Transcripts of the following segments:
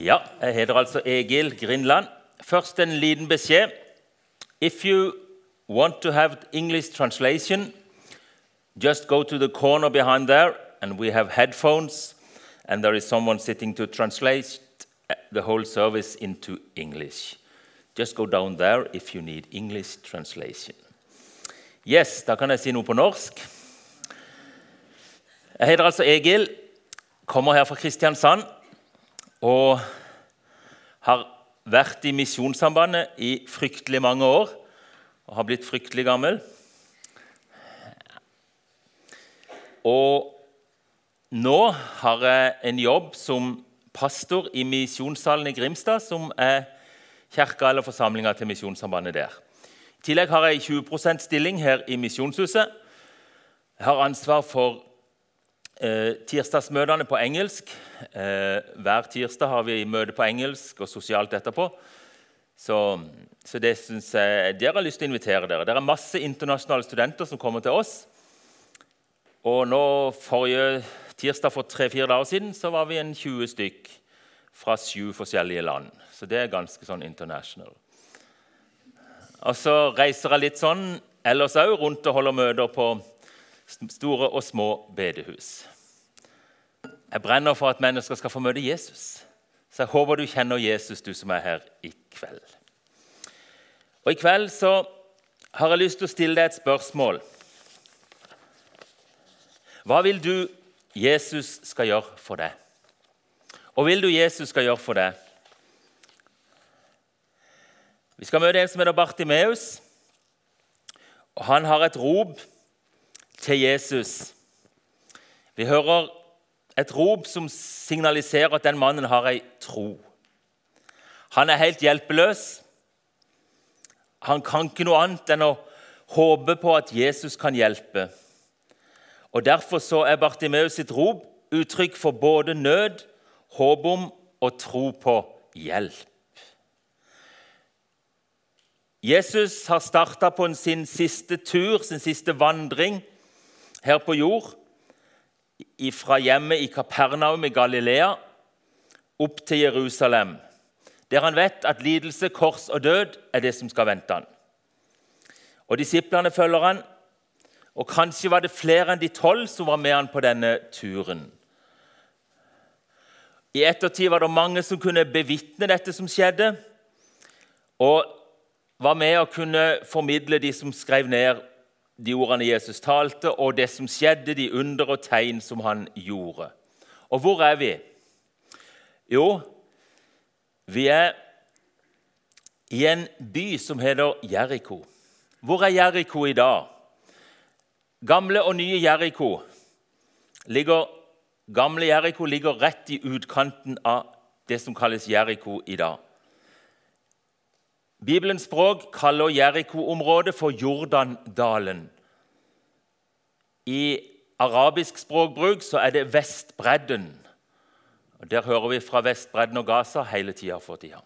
Ja, jeg heter altså Egil Grindland. Først en liten beskjed. If you want to have English translation, just go to the corner behind there, and we have headphones, and there is someone sitting to translate the whole service into English. Just go down there if you need English translation. Yes, da kan jeg si noe på norsk. Jeg heter altså Egil, kommer her fra Kristiansand og har vært i Misjonssambandet i fryktelig mange år og har blitt fryktelig gammel. Og nå har jeg en jobb som pastor i Misjonssalen i Grimstad, som er kirka eller forsamlinga til Misjonssambandet der. I tillegg har jeg 20% stilling her i Misjonshuset. Jeg har ansvar for eh, tirsdagsmøtene på engelsk. Eh, hver tirsdag har vi møte på engelsk og sosialt etterpå. Så, så det synes jeg dere har lyst til å invitere dere. Det er masse internasjonale studenter som kommer til oss. Og nå, Forrige tirsdag for tre-fire dager siden så var vi en 20 stykk fra sju forskjellige land. Så det er ganske sånn international. Og så reiser jeg litt sånn ellers òg rundt og holder møter på store og små bedehus. Jeg brenner for at mennesker skal få møte Jesus. Så jeg håper du kjenner Jesus, du som er her i kveld. Og I kveld så har jeg lyst til å stille deg et spørsmål. Hva vil du Jesus skal gjøre for deg? Og vil du Jesus skal gjøre for deg? Vi skal møte en som heter Bartimeus. og Han har et rop til Jesus. Vi hører et rop som signaliserer at den mannen har ei tro. Han er helt hjelpeløs. Han kan ikke noe annet enn å håpe på at Jesus kan hjelpe. Og Derfor så er Bartimeus sitt rop uttrykk for både nød, håp om og tro på hjelp. Jesus har starta på sin siste tur, sin siste vandring her på jord, fra hjemmet i Kapernaum i Galilea opp til Jerusalem, der han vet at lidelse, kors og død er det som skal vente han. Og Disiplene følger han, og kanskje var det flere enn de tolv som var med han på denne turen. I ettertid var det mange som kunne bevitne dette som skjedde, og var med å kunne formidle de som skrev ned de ordene Jesus talte, og det som skjedde, de under og tegn som han gjorde. Og hvor er vi? Jo, vi er i en by som heter Jeriko. Hvor er Jeriko i dag? Gamle og nye Jeriko ligger, gamle Jeriko ligger rett i utkanten av det som kalles Jeriko i dag. Bibelens språk kaller Jeriko-området for Jordandalen. I arabisk språkbruk så er det Vestbredden. Der hører vi fra Vestbredden og Gaza hele tida for tida.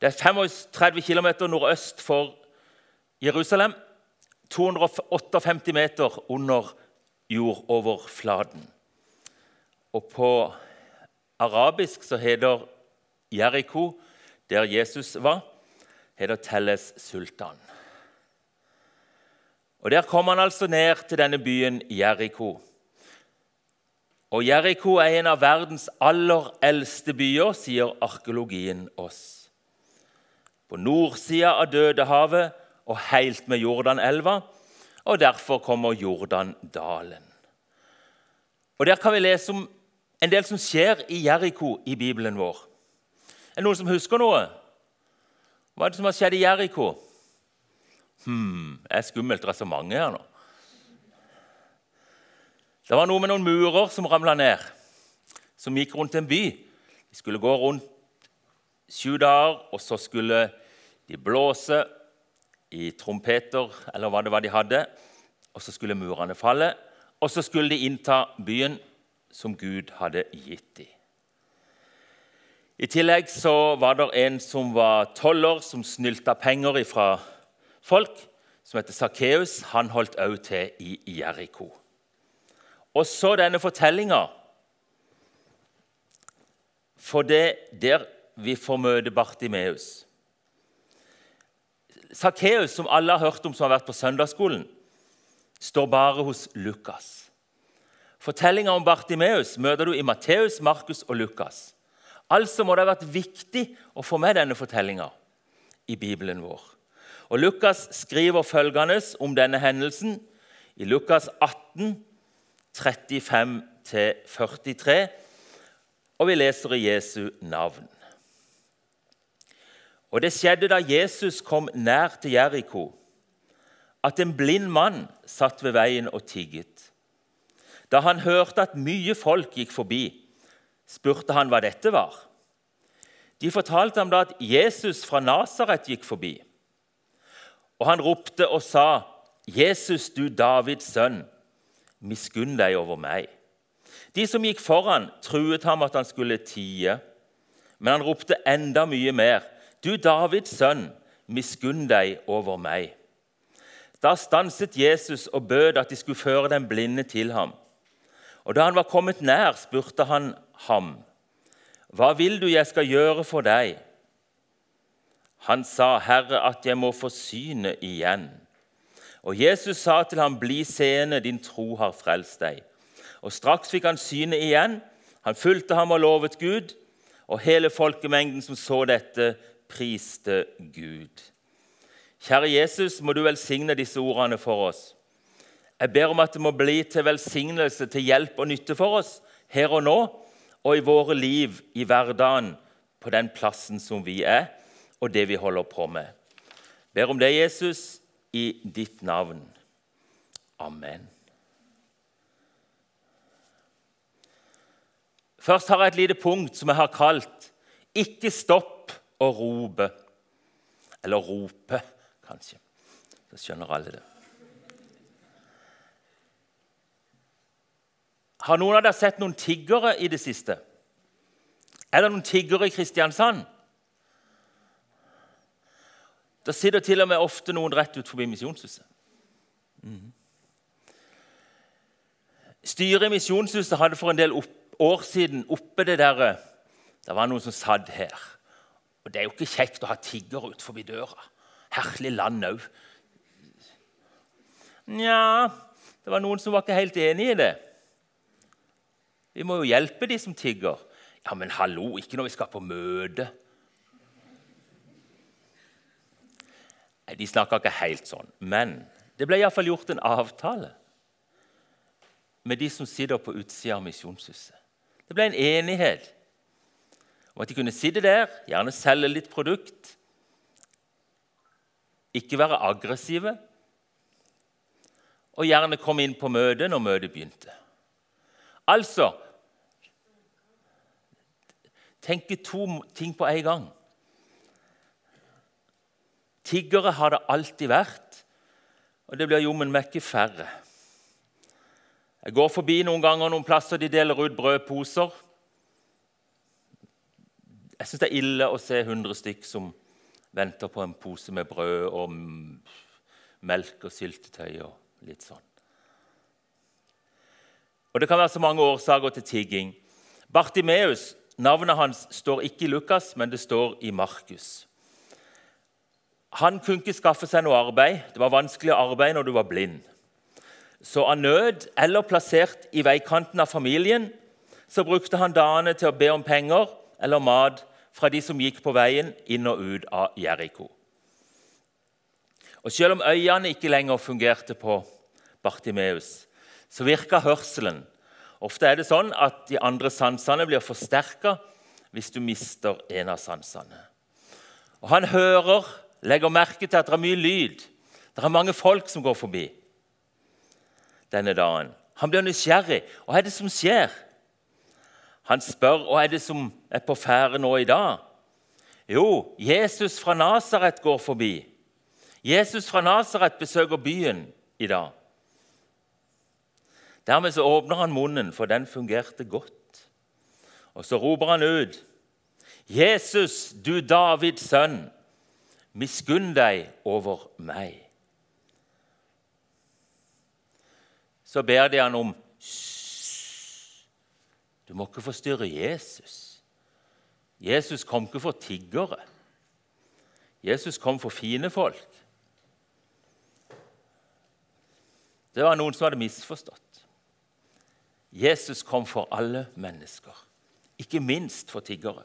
Det er 35 km nordøst for Jerusalem. 258 meter under jordoverflaten. Og på arabisk så heter Jeriko der Jesus var, heter Telles Sultan. Og Der kom han altså ned til denne byen Jeriko. Og Jeriko er en av verdens aller eldste byer, sier arkeologien oss. På nordsida av Dødehavet og helt med Jordanelva, og derfor kommer Jordandalen. Og Der kan vi lese om en del som skjer i Jeriko i Bibelen vår. Er det noen som husker noe? Hva er det som har skjedd i Jeriko? Det er skummelt. Det er så mange her nå. Det var noe med noen murer som ramla ned, som gikk rundt en by. De skulle gå rundt sju dager, og så skulle de blåse i trompeter, eller hva det var de hadde. Og så skulle murene falle, og så skulle de innta byen som Gud hadde gitt dem. I tillegg så var det en som var toller, som snylta penger fra folk, som heter Sakkeus. Han holdt òg til i Jeriko. Og så denne fortellinga for det er der vi får møte Bartimeus. Sakkeus, som alle har hørt om som har vært på søndagsskolen, står bare hos Lukas. Fortellinga om Bartimeus møter du i Matteus, Markus og Lukas. Altså må det ha vært viktig å få med denne fortellinga i Bibelen vår. Og Lukas skriver følgende om denne hendelsen i Lukas 18, 35-43, og vi leser i Jesu navn. Og det skjedde da Jesus kom nær til Jeriko, at en blind mann satt ved veien og tigget. Da han hørte at mye folk gikk forbi, spurte han hva dette var. De fortalte ham da at Jesus fra Nasaret gikk forbi. Og han ropte og sa, 'Jesus, du Davids sønn, miskunn deg over meg.' De som gikk foran, truet ham at han skulle tie, men han ropte enda mye mer. Du Davids sønn, miskunn deg over meg. Da stanset Jesus og bød at de skulle føre den blinde til ham. Og Da han var kommet nær, spurte han ham, Hva vil du jeg skal gjøre for deg? Han sa, Herre, at jeg må få synet igjen. Og Jesus sa til ham, Bli seende, din tro har frelst deg. Og Straks fikk han synet igjen. Han fulgte ham og lovet Gud. Og hele folkemengden som så dette, priste Gud. Kjære Jesus, må du velsigne disse ordene for oss. Jeg ber om at det må bli til velsignelse, til hjelp og nytte for oss her og nå og i våre liv i hverdagen på den plassen som vi er, og det vi holder på med. Ber om det, Jesus, i ditt navn. Amen. Først har jeg et lite punkt som jeg har kalt 'Ikke stopp å rope'. Eller 'rope', kanskje. Så skjønner alle det. Har noen av dere sett noen tiggere i det siste? Er det noen tiggere i Kristiansand? Det sitter til og med ofte noen rett ut forbi Misjonshuset. Mm. Styret i Misjonshuset hadde for en del opp, år siden oppe det der Det var noen som satt her. Og Det er jo ikke kjekt å ha tiggere ut forbi døra. Herlig land òg. Nja Det var noen som var ikke helt enig i det. Vi må jo hjelpe de som tigger. Ja, men hallo, ikke når vi skal på møte. De snakka ikke helt sånn, men det ble iallfall gjort en avtale med de som sitter på utsida av misjonshuset. Det ble en enighet om at de kunne sitte der, gjerne selge litt produkt, ikke være aggressive, og gjerne komme inn på møtet når møtet begynte. Altså tenke to ting på en gang. Tiggere har det alltid vært, og det blir jommen meg ikke færre. Jeg går forbi noen ganger noen plasser de deler ut brødposer. Jeg syns det er ille å se 100 stykk som venter på en pose med brød og melk og syltetøy og litt sånn. Og Det kan være så mange årsaker til tigging. Bartimeus, navnet hans står ikke i Lukas, men det står i Markus. Han kunne ikke skaffe seg noe arbeid. Det var vanskelig arbeid når du var blind. Så av nød eller plassert i veikanten av familien så brukte han dagene til å be om penger eller mat fra de som gikk på veien inn og ut av Jeriko. Og Selv om øynene ikke lenger fungerte på Bartimeus, så virker hørselen. Ofte er det sånn at de andre sansene blir forsterka hvis du mister en av sansene. Og Han hører legger merke til at det er mye lyd. Det er mange folk som går forbi denne dagen. Han blir nysgjerrig. Hva er det som skjer? Han spør hva er det som er på ferde nå i dag. Jo, Jesus fra Nasaret går forbi. Jesus fra Nasaret besøker byen i dag. Dermed så åpner han munnen, for den fungerte godt. Og så roper han ut, 'Jesus, du Davids sønn', miskunn deg over meg. Så ber de han om Du må ikke forstyrre Jesus. Jesus kom ikke for tiggere. Jesus kom for fine folk. Det var noen som hadde misforstått. Jesus kom for alle mennesker, ikke minst for tiggere.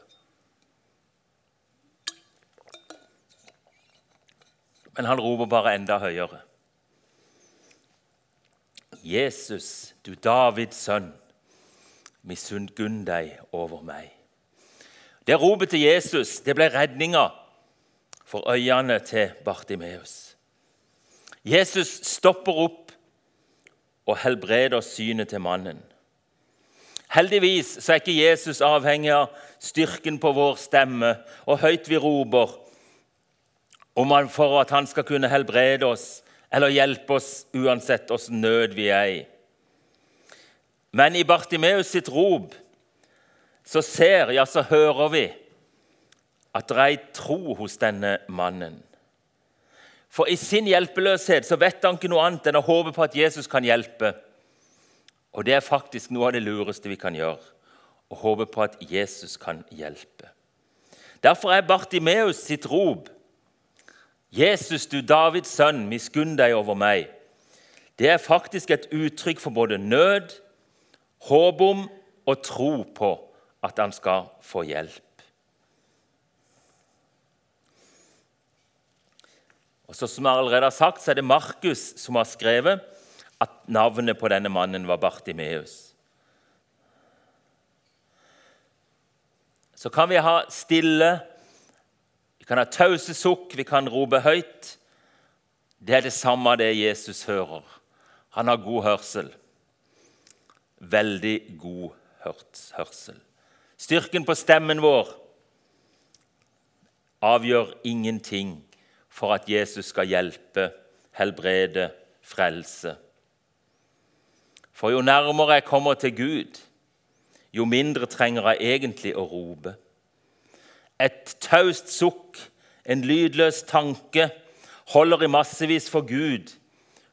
Men han roper bare enda høyere. Jesus, du Davids sønn, misunn deg over meg. Det ropet til Jesus det ble redninga for øynene til Bartimeus. Jesus stopper opp og helbreder synet til mannen. Heldigvis så er ikke Jesus avhengig av styrken på vår stemme og høyt vi roper om han for at han skal kunne helbrede oss eller hjelpe oss uansett åssen nød vi er i. Men i Bartimeus sitt rop så ser, ja, så hører vi at det er tro hos denne mannen. For i sin hjelpeløshet så vet han ikke noe annet enn å håpe på at Jesus kan hjelpe. Og det er faktisk noe av det lureste vi kan gjøre. Å håpe på at Jesus kan hjelpe. Derfor er Bartimeus sitt rop 'Jesus, du Davids sønn, miskunn deg over meg'. Det er faktisk et uttrykk for både nød, håp om og tro på at han skal få hjelp. Og så Som jeg allerede har sagt, så er det Markus som har skrevet at navnet på denne mannen var Bartimeus. Så kan vi ha stille vi kan ha tause sukk, vi kan rope høyt. Det er det samme det Jesus hører. Han har god hørsel. Veldig god hørsel. Styrken på stemmen vår avgjør ingenting for at Jesus skal hjelpe, helbrede, frelse. For jo nærmere jeg kommer til Gud, jo mindre trenger jeg egentlig å rope. Et taust sukk, en lydløs tanke, holder i massevis for Gud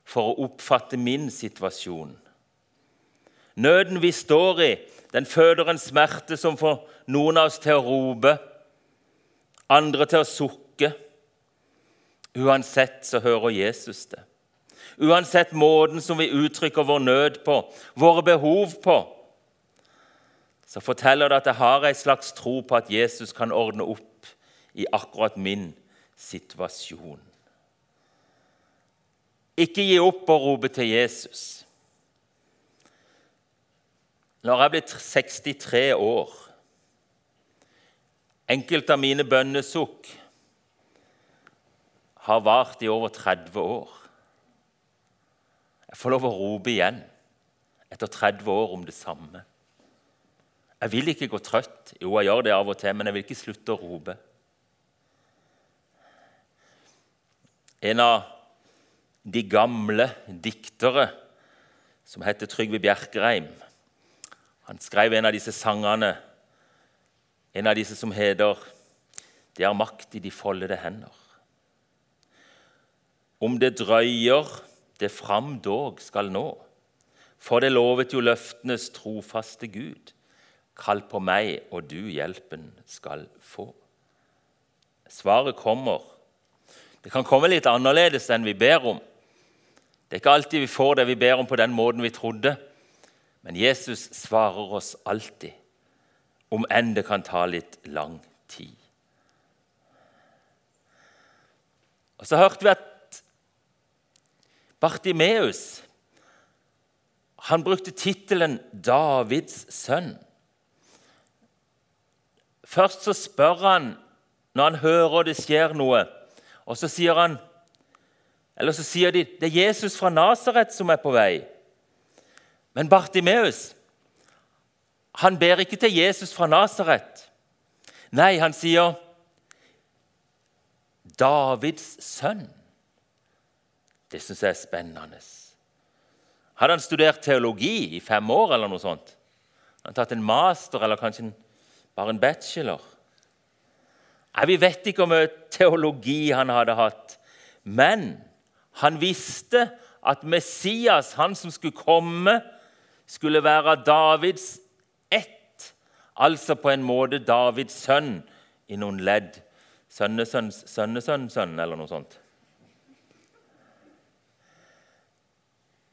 for å oppfatte min situasjon. Nøden vi står i, den føder en smerte som får noen av oss til å rope, andre til å sukke. Uansett så hører Jesus det. Uansett måten som vi uttrykker vår nød på, våre behov på, så forteller det at jeg har en slags tro på at Jesus kan ordne opp i akkurat min situasjon. Ikke gi opp å rope til Jesus. Når jeg blitt 63 år Enkelte av mine bønnesukk har vart i over 30 år. Jeg får lov å rope igjen etter 30 år om det samme. Jeg vil ikke gå trøtt. Jo, jeg gjør det av og til, men jeg vil ikke slutte å rope. En av de gamle diktere, som heter Trygve Bjerkreim, han skrev en av disse sangene, en av disse som heter 'Det er makt i de foldede hender'. Om det drøyer, det fram dog skal nå, for det lovet jo løftenes trofaste Gud. Kall på meg, og du hjelpen skal få. Svaret kommer. Det kan komme litt annerledes enn vi ber om. Det er ikke alltid vi får det vi ber om, på den måten vi trodde. Men Jesus svarer oss alltid, om enn det kan ta litt lang tid. Og Så hørte vi at Bartimeus han brukte tittelen 'Davids sønn'. Først så spør han når han hører det skjer noe, og så sier han Eller så sier de det er Jesus fra Nasaret som er på vei. Men Bartimeus han ber ikke til Jesus fra Nasaret. Nei, han sier Davids sønn. Det syns jeg er spennende. Hadde han studert teologi i fem år, eller noe sånt? Hadde Han tatt en master eller kanskje en bare en bachelor. Nei, Vi vet ikke om teologi han hadde hatt, men han visste at Messias, han som skulle komme, skulle være Davids ett Altså på en måte Davids sønn i noen ledd. Sønnesønns sønnesønnsønn, eller noe sånt.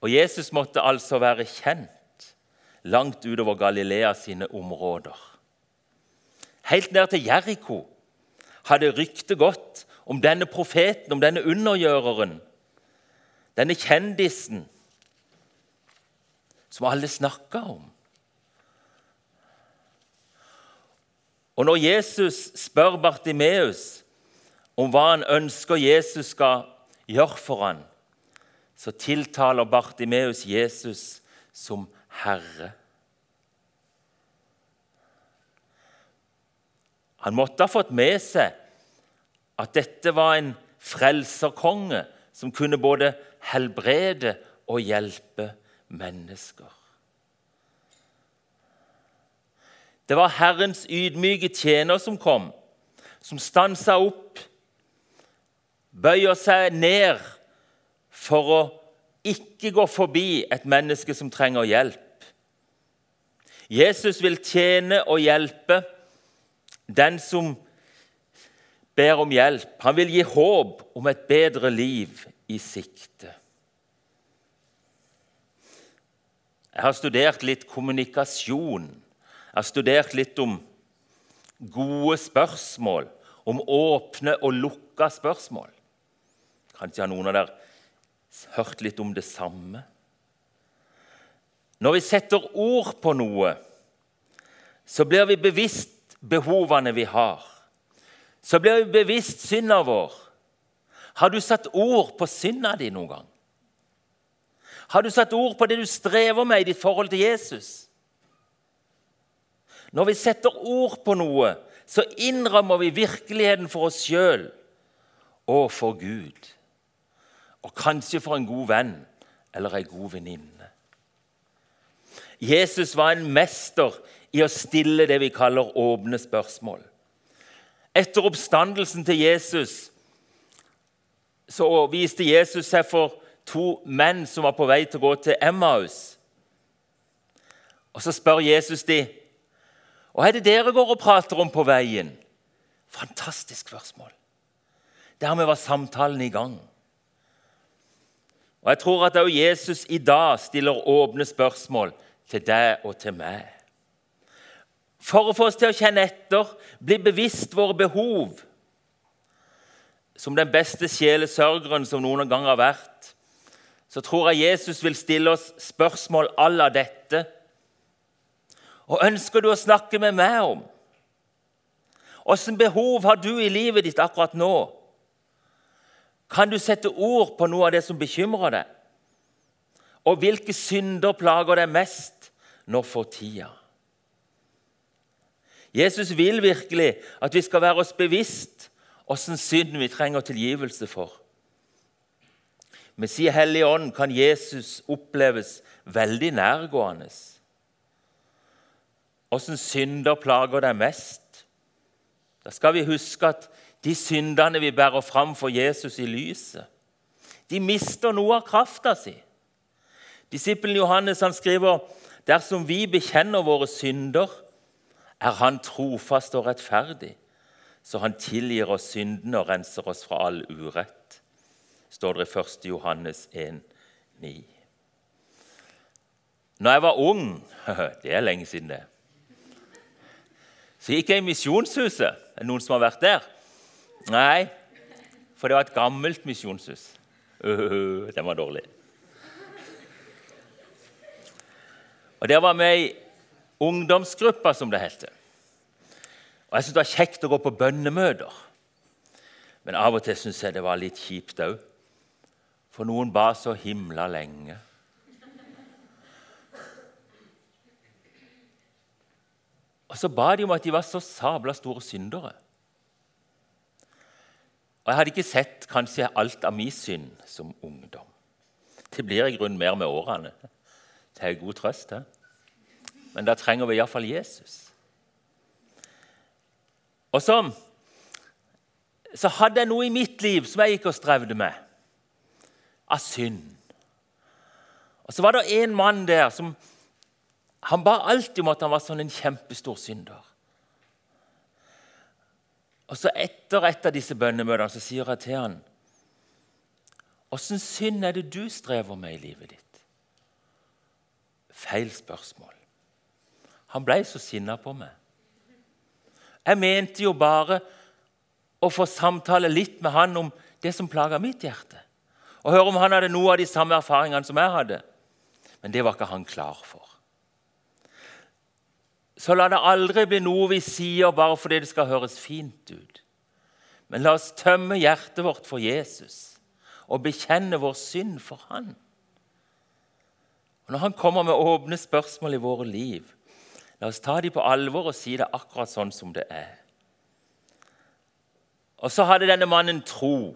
Og Jesus måtte altså være kjent langt utover Galilea sine områder. Helt ned til Jeriko hadde ryktet gått om denne profeten, om denne undergjøreren, denne kjendisen som alle snakka om. Og når Jesus spør Bartimeus om hva han ønsker Jesus skal gjøre for ham, så tiltaler Bartimeus Jesus som Herre. Han måtte ha fått med seg at dette var en frelserkonge som kunne både helbrede og hjelpe mennesker. Det var Herrens ydmyke tjener som kom, som stansa opp, bøyer seg ned for å ikke gå forbi et menneske som trenger hjelp. Jesus vil tjene og hjelpe den som ber om hjelp. Han vil gi håp om et bedre liv i sikte. Jeg har studert litt kommunikasjon jeg har studert litt om gode spørsmål, om åpne og lukka spørsmål. Kanskje har noen av dere hørt litt om det samme? Når vi setter ord på noe, så blir vi bevisst behovene vi har. Så blir vi bevisst synda vår. Har du satt ord på synda di noen gang? Har du satt ord på det du strever med i ditt forhold til Jesus? Når vi setter ord på noe, så innrammer vi virkeligheten for oss sjøl og for Gud. Og kanskje for en god venn eller ei god venninne. Jesus var en mester i å stille det vi kaller åpne spørsmål. Etter oppstandelsen til Jesus så viste Jesus seg for to menn som var på vei til å gå til Emmaus. Og Så spør Jesus de, hva er det dere går og prater om på veien? Fantastisk spørsmål. Dermed var samtalen i gang. Og Jeg tror at også Jesus i dag stiller åpne spørsmål til deg og til meg. For å få oss til å kjenne etter, bli bevisst våre behov. Som den beste sjelesørgeren som noen gang har vært, så tror jeg Jesus vil stille oss spørsmål à la dette og ønsker du å snakke med meg om? Hvilke behov har du i livet ditt akkurat nå? Kan du sette ord på noe av det som bekymrer deg? Og hvilke synder plager deg mest nå for tida? Jesus vil virkelig at vi skal være oss bevisst åssen synd vi trenger tilgivelse for. Med sin Hellige Ånd kan Jesus oppleves veldig nærgående. Åssen synder plager deg mest? Da skal vi huske at de syndene vi bærer fram for Jesus i lyset, de mister noe av krafta si. Disippelen Johannes han skriver dersom vi bekjenner våre synder, er Han trofast og rettferdig, så Han tilgir oss syndene og renser oss fra all urett, står det i 1. Johannes 1, 9. Når jeg var ung Det er lenge siden, det. Så gikk jeg i Misjonshuset. Er det noen som har vært der? Nei, for det var et gammelt misjonshus. Uh, den var dårlig. Og Der var vi i ungdomsgruppa, som det heter. Og Jeg syntes det var kjekt å gå på bønnemøter. Men av og til syntes jeg det var litt kjipt òg. For noen ba så himla lenge. Og så ba de om at de var så sabla store syndere. Og Jeg hadde ikke sett kanskje alt av min synd som ungdom. Det blir i grunnen mer med årene. Det er god trøst, det. Men da trenger vi iallfall Jesus. Og så, så hadde jeg noe i mitt liv som jeg gikk og strevde med, av synd. Og så var det en mann der som Han ba alltid om at han var sånn en kjempestor synder. Og så Etter et av disse bønnemøtene så sier jeg til han, Åssen synd er det du strever med i livet ditt? Feil spørsmål. Han ble så sinna på meg. Jeg mente jo bare å få samtale litt med han om det som plaga mitt hjerte. Og høre om han hadde noe av de samme erfaringene som jeg hadde. Men det var ikke han klar for. Så la det aldri bli noe vi sier bare fordi det skal høres fint ut. Men la oss tømme hjertet vårt for Jesus og bekjenne vår synd for Han. Og Når Han kommer med åpne spørsmål i våre liv, la oss ta dem på alvor og si det akkurat sånn som det er. Og så hadde denne mannen tro.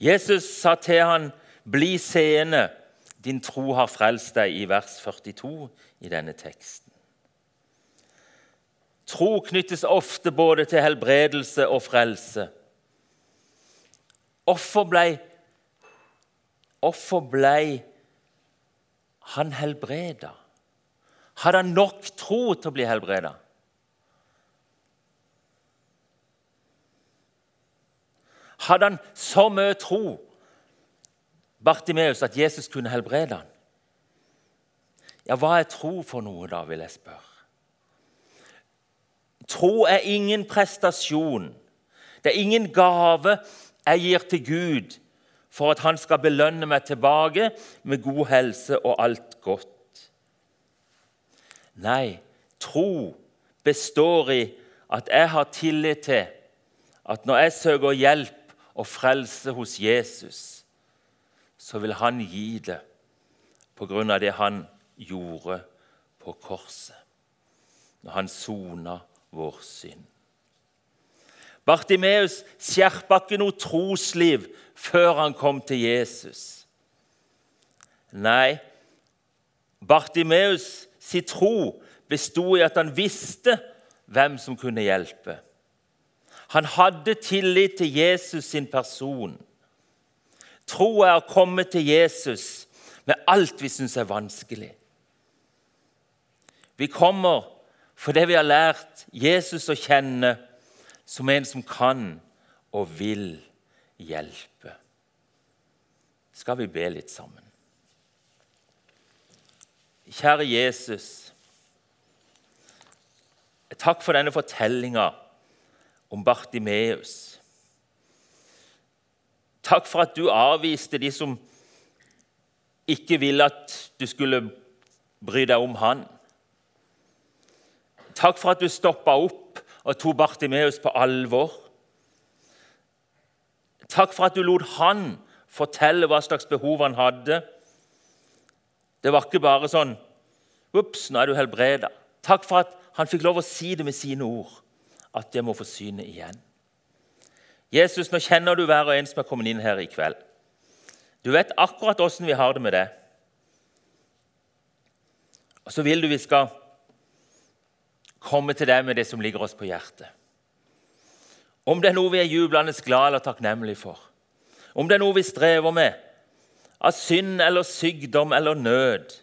Jesus sa til han, 'Bli seende.' Din tro har frelst deg, i vers 42 i denne teksten. Tro knyttes ofte både til helbredelse og frelse. Hvorfor ble, hvorfor ble han helbreda? Hadde han nok tro til å bli helbreda? Hadde han så mye tro Bartimeus at Jesus kunne helbrede han. Ja, hva er tro for noe, da, vil jeg spørre. Tro er ingen prestasjon. Det er ingen gave jeg gir til Gud for at han skal belønne meg tilbake med god helse og alt godt. Nei, tro består i at jeg har tillit til at når jeg søker hjelp og frelse hos Jesus, så vil han gi det på grunn av det han gjorde på korset, når han sona vår synd. Bartimeus skjerpa ikke noe trosliv før han kom til Jesus. Nei, Bartimeus sin tro besto i at han visste hvem som kunne hjelpe. Han hadde tillit til Jesus sin person. Tro er å komme til Jesus med alt vi syns er vanskelig. Vi kommer fordi vi har lært Jesus å kjenne som en som kan og vil hjelpe. Skal vi be litt sammen? Kjære Jesus. Takk for denne fortellinga om Bartimeus. Takk for at du avviste de som ikke ville at du skulle bry deg om han. Takk for at du stoppa opp og tok Bartimeus på alvor. Takk for at du lot han fortelle hva slags behov han hadde. Det var ikke bare sånn Ops, nå er du helbreda. Takk for at han fikk lov å si det med sine ord, at jeg må forsyne igjen. Jesus, nå kjenner du hver og en som er kommet inn her i kveld. Du vet akkurat åssen vi har det med det. Og så vil du vi skal komme til deg med det som ligger oss på hjertet. Om det er noe vi er jublende glad eller takknemlige for, om det er noe vi strever med, av synd eller sykdom eller nød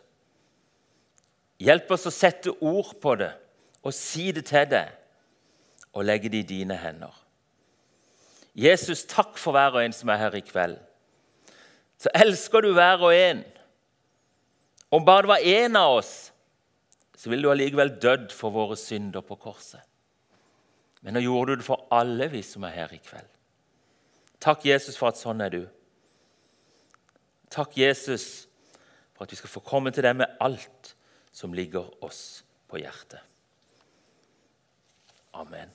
Hjelp oss å sette ord på det og si det til deg og legge det i dine hender. Jesus, takk for hver og en som er her i kveld. Så elsker du hver og en. Om bare det var én av oss, så ville du allikevel dødd for våre synder på korset. Men nå gjorde du det for alle vi som er her i kveld. Takk, Jesus, for at sånn er du. Takk, Jesus, for at vi skal få komme til deg med alt som ligger oss på hjertet. Amen.